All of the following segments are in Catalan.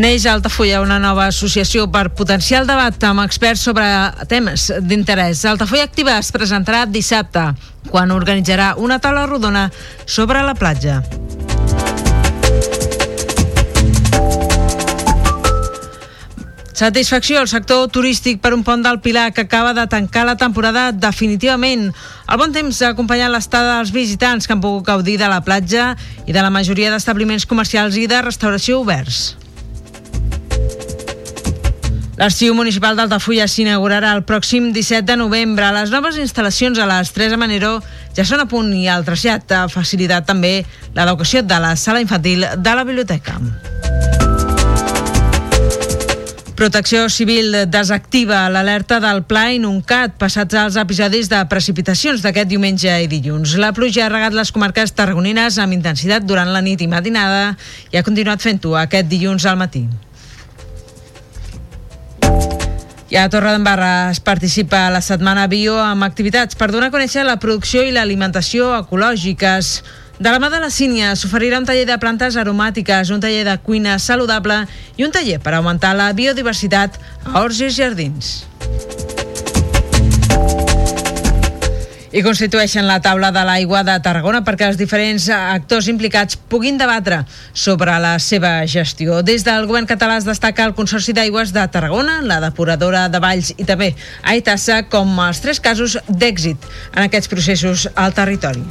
Neix a Altafulla una nova associació per potenciar el debat amb experts sobre temes d'interès. Altafulla Activa es presentarà dissabte, quan organitzarà una taula rodona sobre la platja. Satisfacció al sector turístic per un pont del Pilar que acaba de tancar la temporada definitivament. El bon temps ha acompanyat l'estada dels visitants que han pogut gaudir de la platja i de la majoria d'establiments comercials i de restauració oberts. L'Arxiu Municipal d'Altafulla s'inaugurarà el pròxim 17 de novembre. Les noves instal·lacions a les 3 de Manero ja són a punt i el trasllat ha facilitat també l'educació de la sala infantil de la biblioteca. Protecció Civil desactiva l'alerta del Pla Inuncat passats els episodis de precipitacions d'aquest diumenge i dilluns. La pluja ha regat les comarques tarragonines amb intensitat durant la nit i matinada i ha continuat fent-ho aquest dilluns al matí. I a Torredembarra es participa a la Setmana Bio amb activitats per donar a conèixer la producció i l'alimentació ecològiques. De la mà de la Sínia s'oferirà un taller de plantes aromàtiques, un taller de cuina saludable i un taller per augmentar la biodiversitat a Horts i Jardins. I constitueixen la taula de l'aigua de Tarragona perquè els diferents actors implicats puguin debatre sobre la seva gestió. Des del govern català es destaca el Consorci d'Aigües de Tarragona, la depuradora de Valls i també Aitassa com els tres casos d'èxit en aquests processos al territori.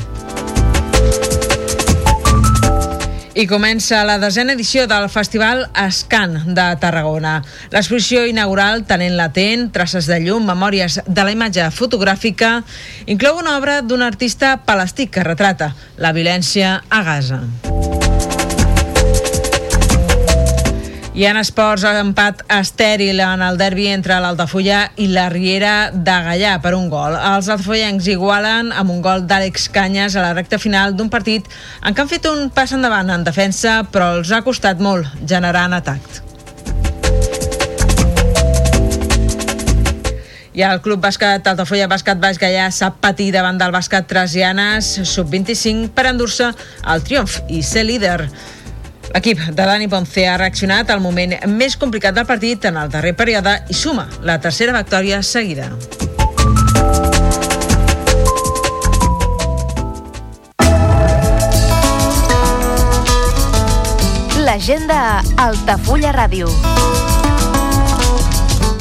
I comença la desena edició del Festival Escan de Tarragona. L'exposició inaugural Tenent Latent, Traces de llum, Memòries de la imatge fotogràfica, inclou una obra d'un artista palestí que retrata la violència a Gaza. I en esports, empat estèril en el derbi entre l'Altafulla i la Riera de Gallà per un gol. Els altafollencs igualen amb un gol d'Àlex Canyes a la recta final d'un partit en què han fet un pas endavant en defensa, però els ha costat molt generar en atac. I el Club Bàsquet Altafulla Bàsquet Baix Gallà sap patir davant del bàsquet Trasianes sub-25 per endur-se el triomf i ser líder. L'equip de Dani Ponce ha reaccionat al moment més complicat del partit en el darrer període i suma la tercera victòria seguida. L'agenda Altafulla Ràdio.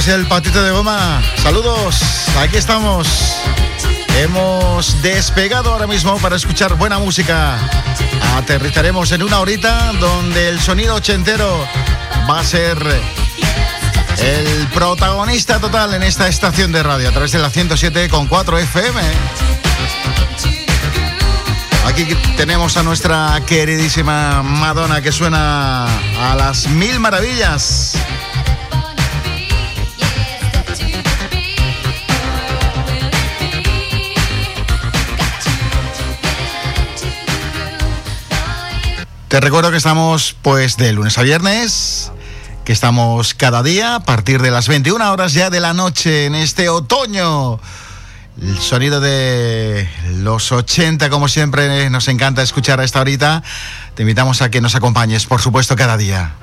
Sabes, el patito de goma. Saludos, aquí estamos. Hemos despegado ahora mismo para escuchar buena música. Aterrizaremos en una horita donde el sonido ochentero va a ser el protagonista total en esta estación de radio a través de la 107.4 FM. Aquí tenemos a nuestra queridísima Madonna que suena a las mil maravillas. Te recuerdo que estamos pues de lunes a viernes, que estamos cada día a partir de las 21 horas ya de la noche en este otoño. El sonido de los 80, como siempre, nos encanta escuchar a esta horita. Te invitamos a que nos acompañes, por supuesto, cada día.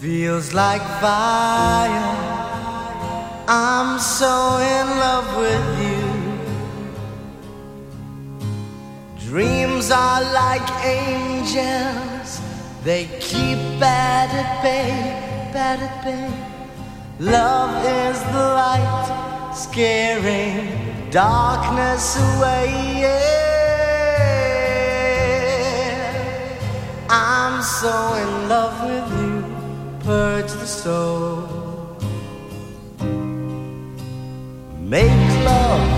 Feels like fire. I'm so in love with you. Dreams are like angels. They keep bad at bay, bad at bay. Love is the light, scaring darkness away. Yeah. I'm so in love with you, purge the soul. Make love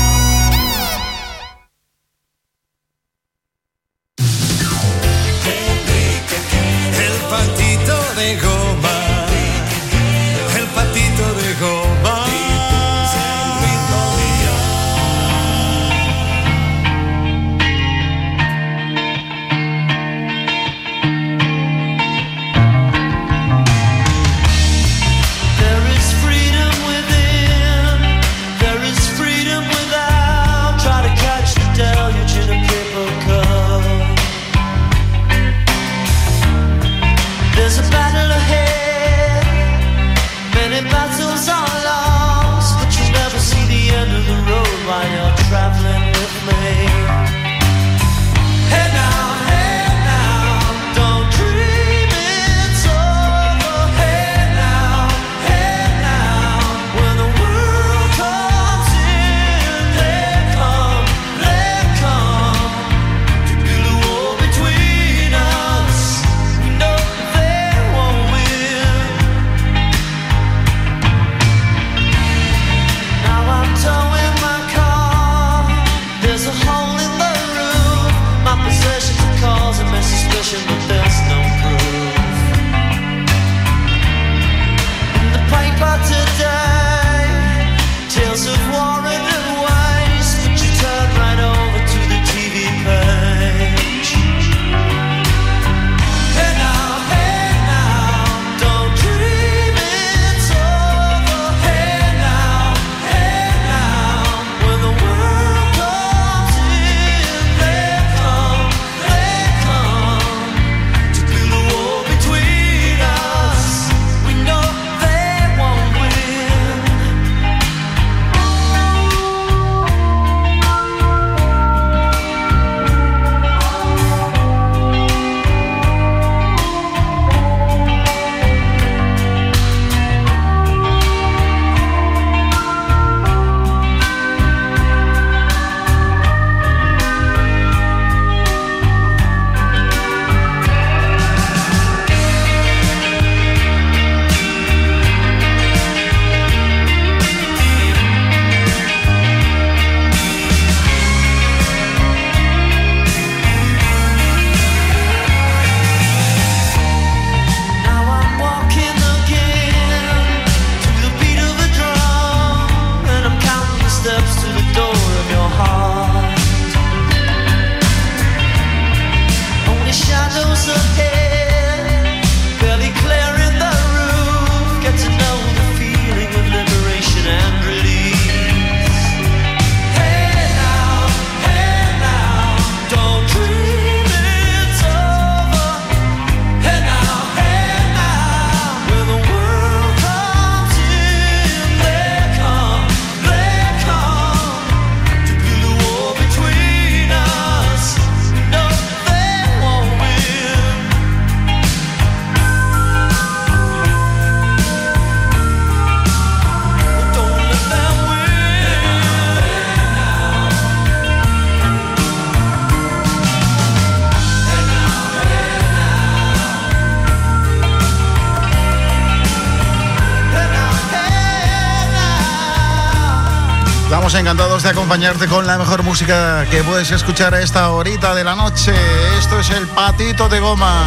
acompañarte con la mejor música que puedes escuchar a esta horita de la noche. Esto es el Patito de Goma,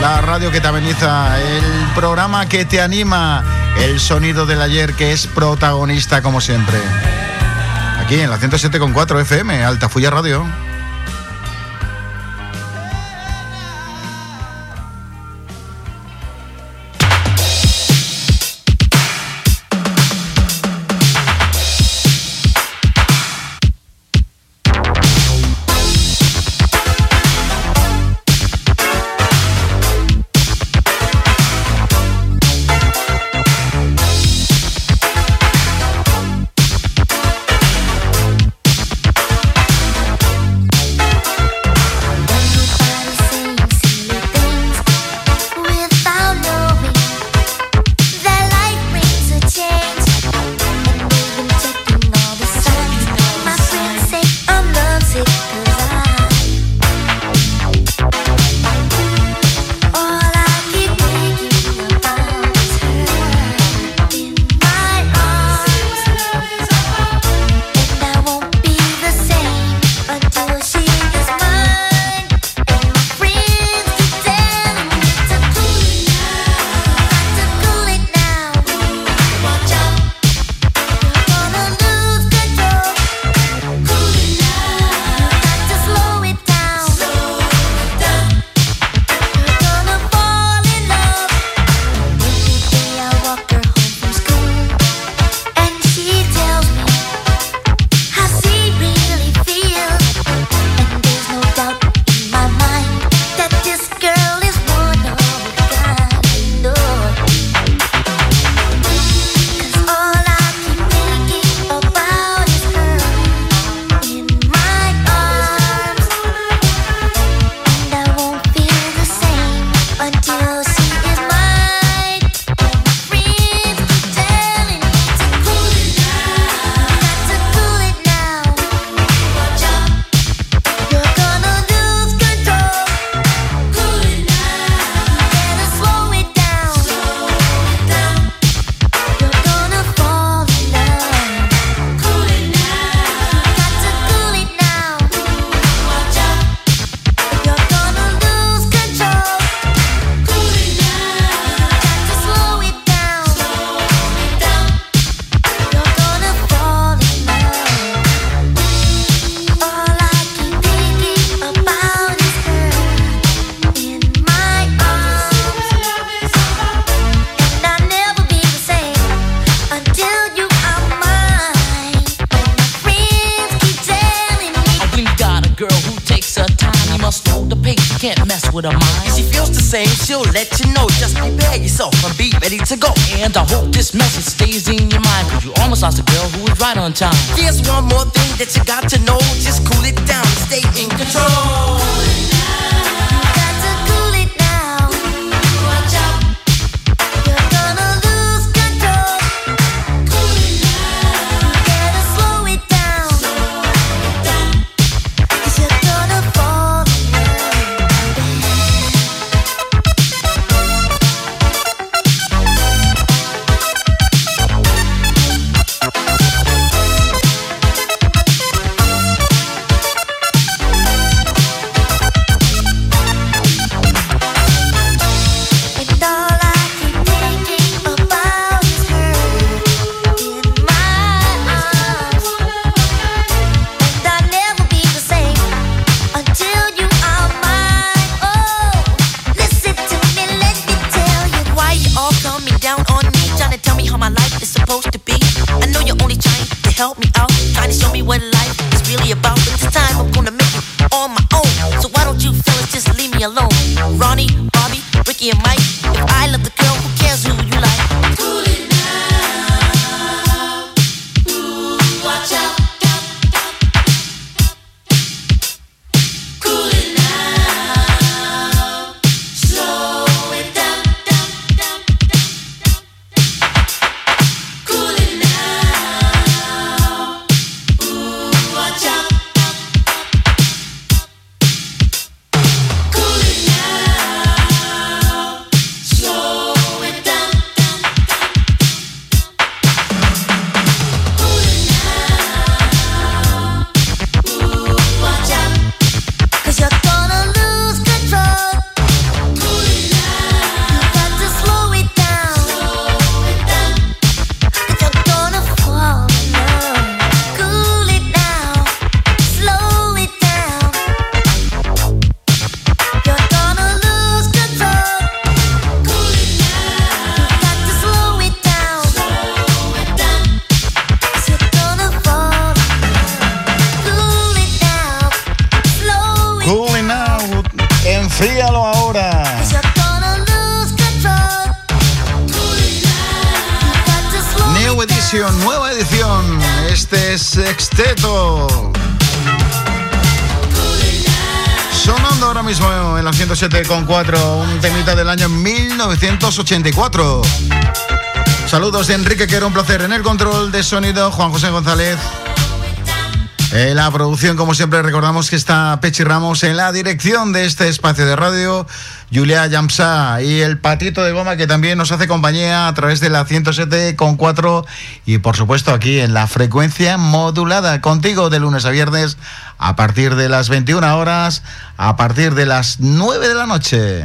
la radio que te ameniza, el programa que te anima, el sonido del ayer que es protagonista como siempre. Aquí en la 107.4 FM, Altafulla Radio. 107.4, un temita del año 1984. Saludos de Enrique, que era un placer en el control de sonido, Juan José González. En la producción, como siempre, recordamos que está Pechi Ramos en la dirección de este espacio de radio, Julia Yamsa y el patito de goma que también nos hace compañía a través de la 107.4 y por supuesto aquí en la frecuencia modulada contigo de lunes a viernes a partir de las 21 horas, a partir de las 9 de la noche.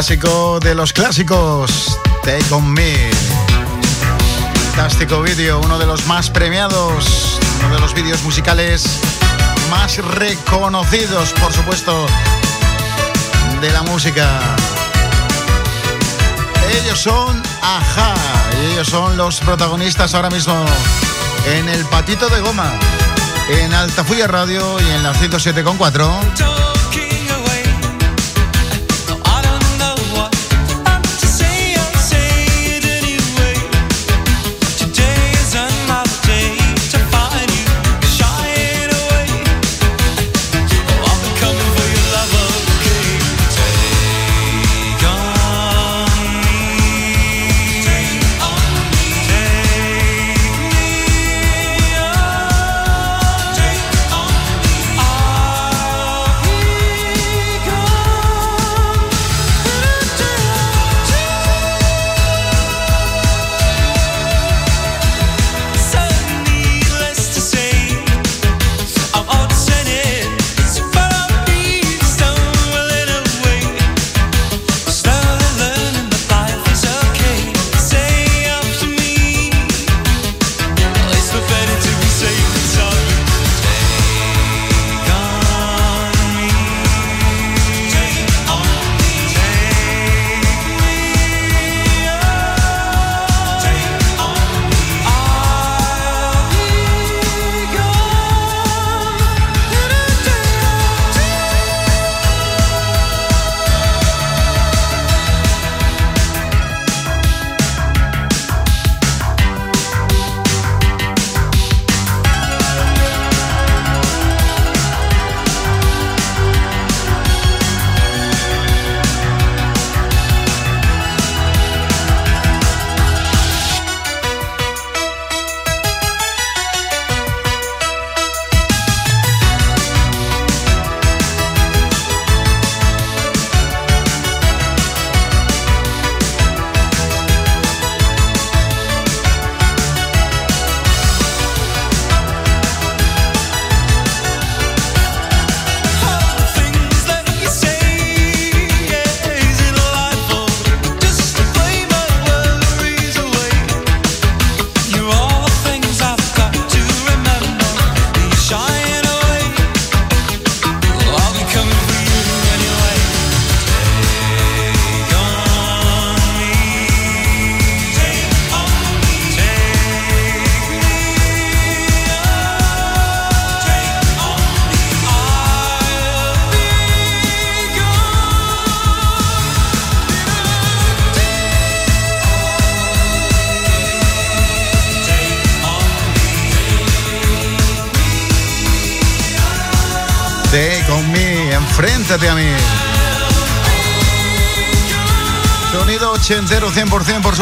clásico de los clásicos, Take On Me. Fantástico vídeo, uno de los más premiados, uno de los vídeos musicales más reconocidos, por supuesto, de la música. Ellos son Aja, ellos son los protagonistas ahora mismo en El Patito de Goma, en Altafuya Radio y en la 107.4.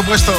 puesto.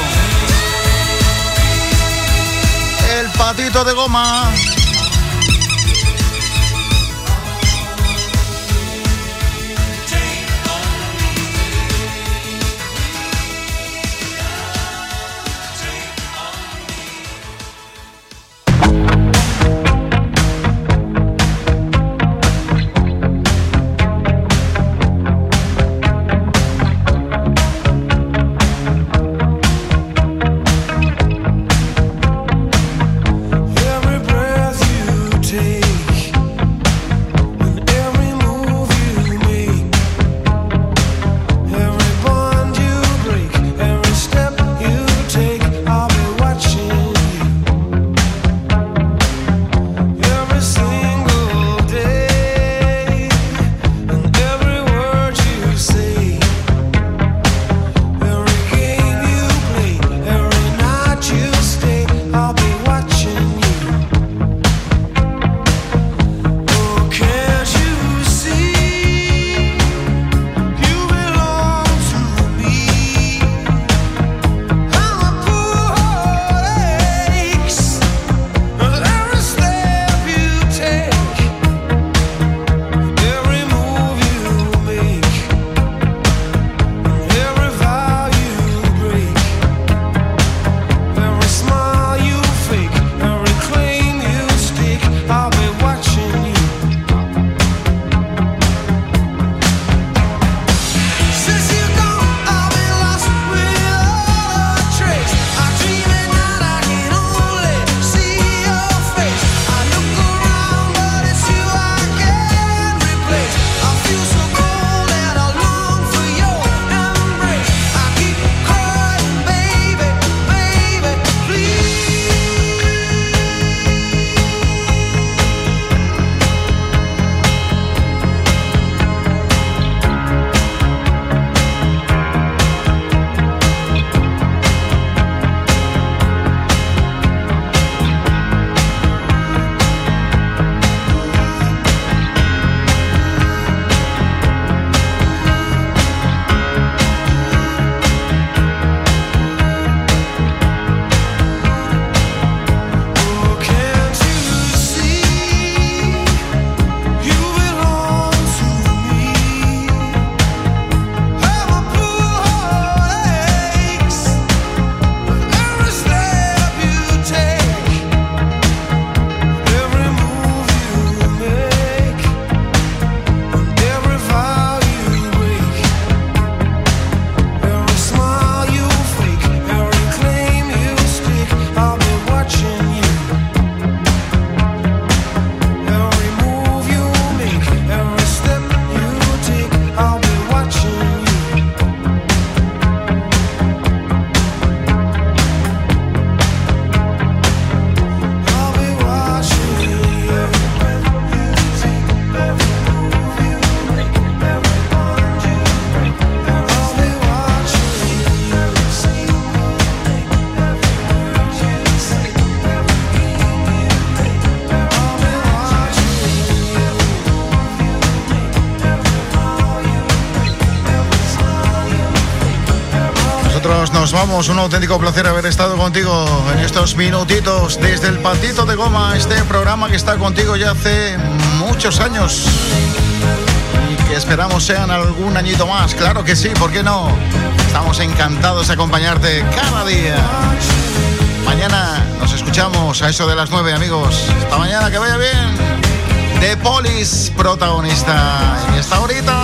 Nos vamos. Un auténtico placer haber estado contigo en estos minutitos desde el patito de goma, este programa que está contigo ya hace muchos años y que esperamos sean algún añito más. Claro que sí, ¿por qué no? Estamos encantados de acompañarte cada día. Mañana nos escuchamos a eso de las nueve, amigos. Hasta mañana, que vaya bien. The Polis, protagonista en esta horita.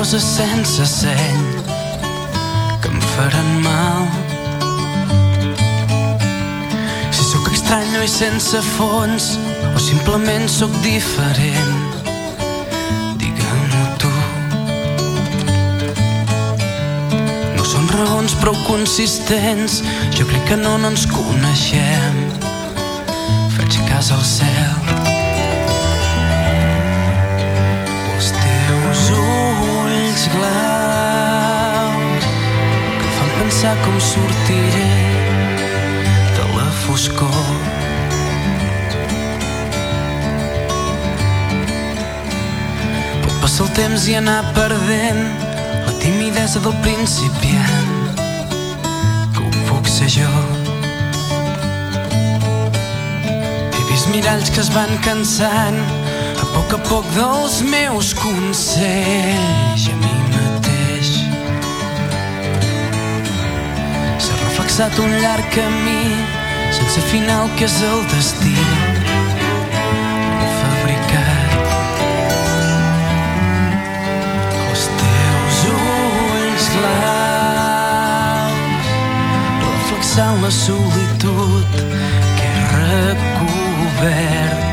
Coses sense seny que em faran mal. Si sóc estrany i sense fons, o simplement sóc diferent, digue-m'ho tu. No són raons prou consistents, jo crec que no, no ens coneixem. Faig cas al cel. pensar com sortiré de la foscor. Pot passar el temps i anar perdent la timidesa del principiant que ho puc ser jo. He vist miralls que es van cansant a poc a poc dels meus consells i amics traçat un llarg camí sense final que és el destí. La solitud que he recobert.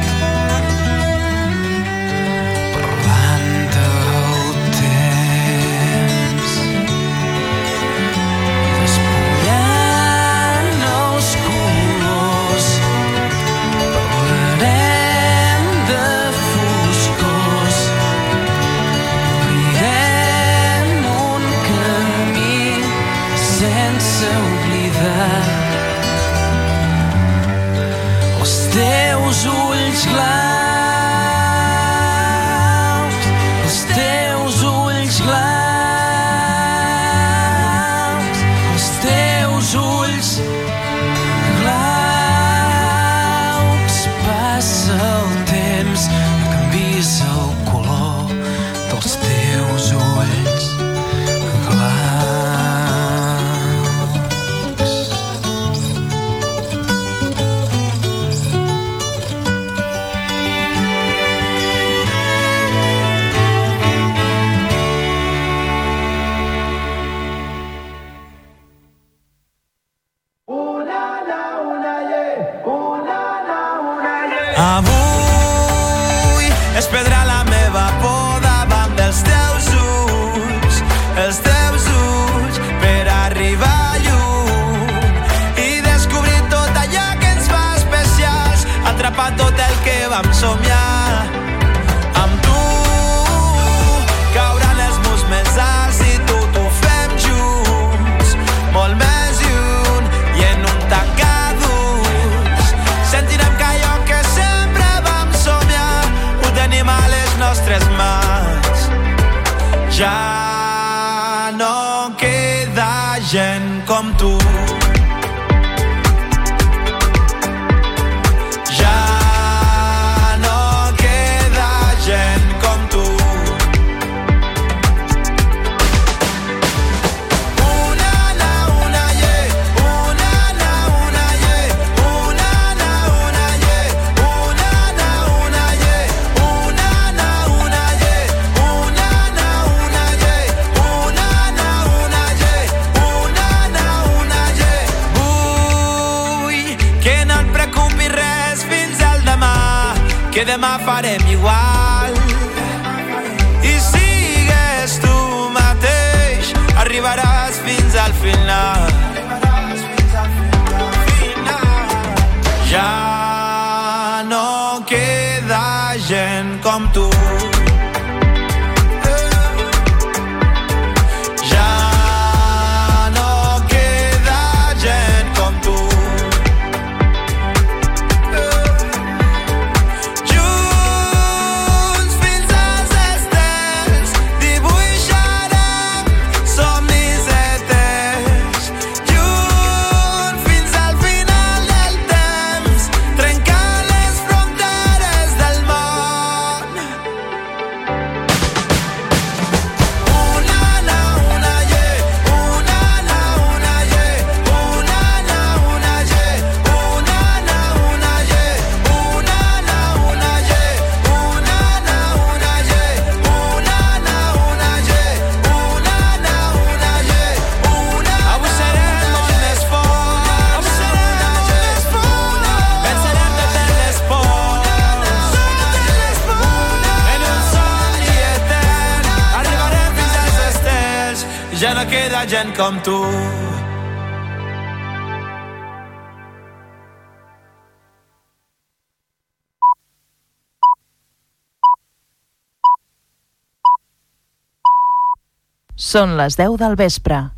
interrompi res fins al demà, que demà farem igual. I sigues tu mateix, arribaràs fins al final. Final. Ja com tu. Són les 10 del vespre.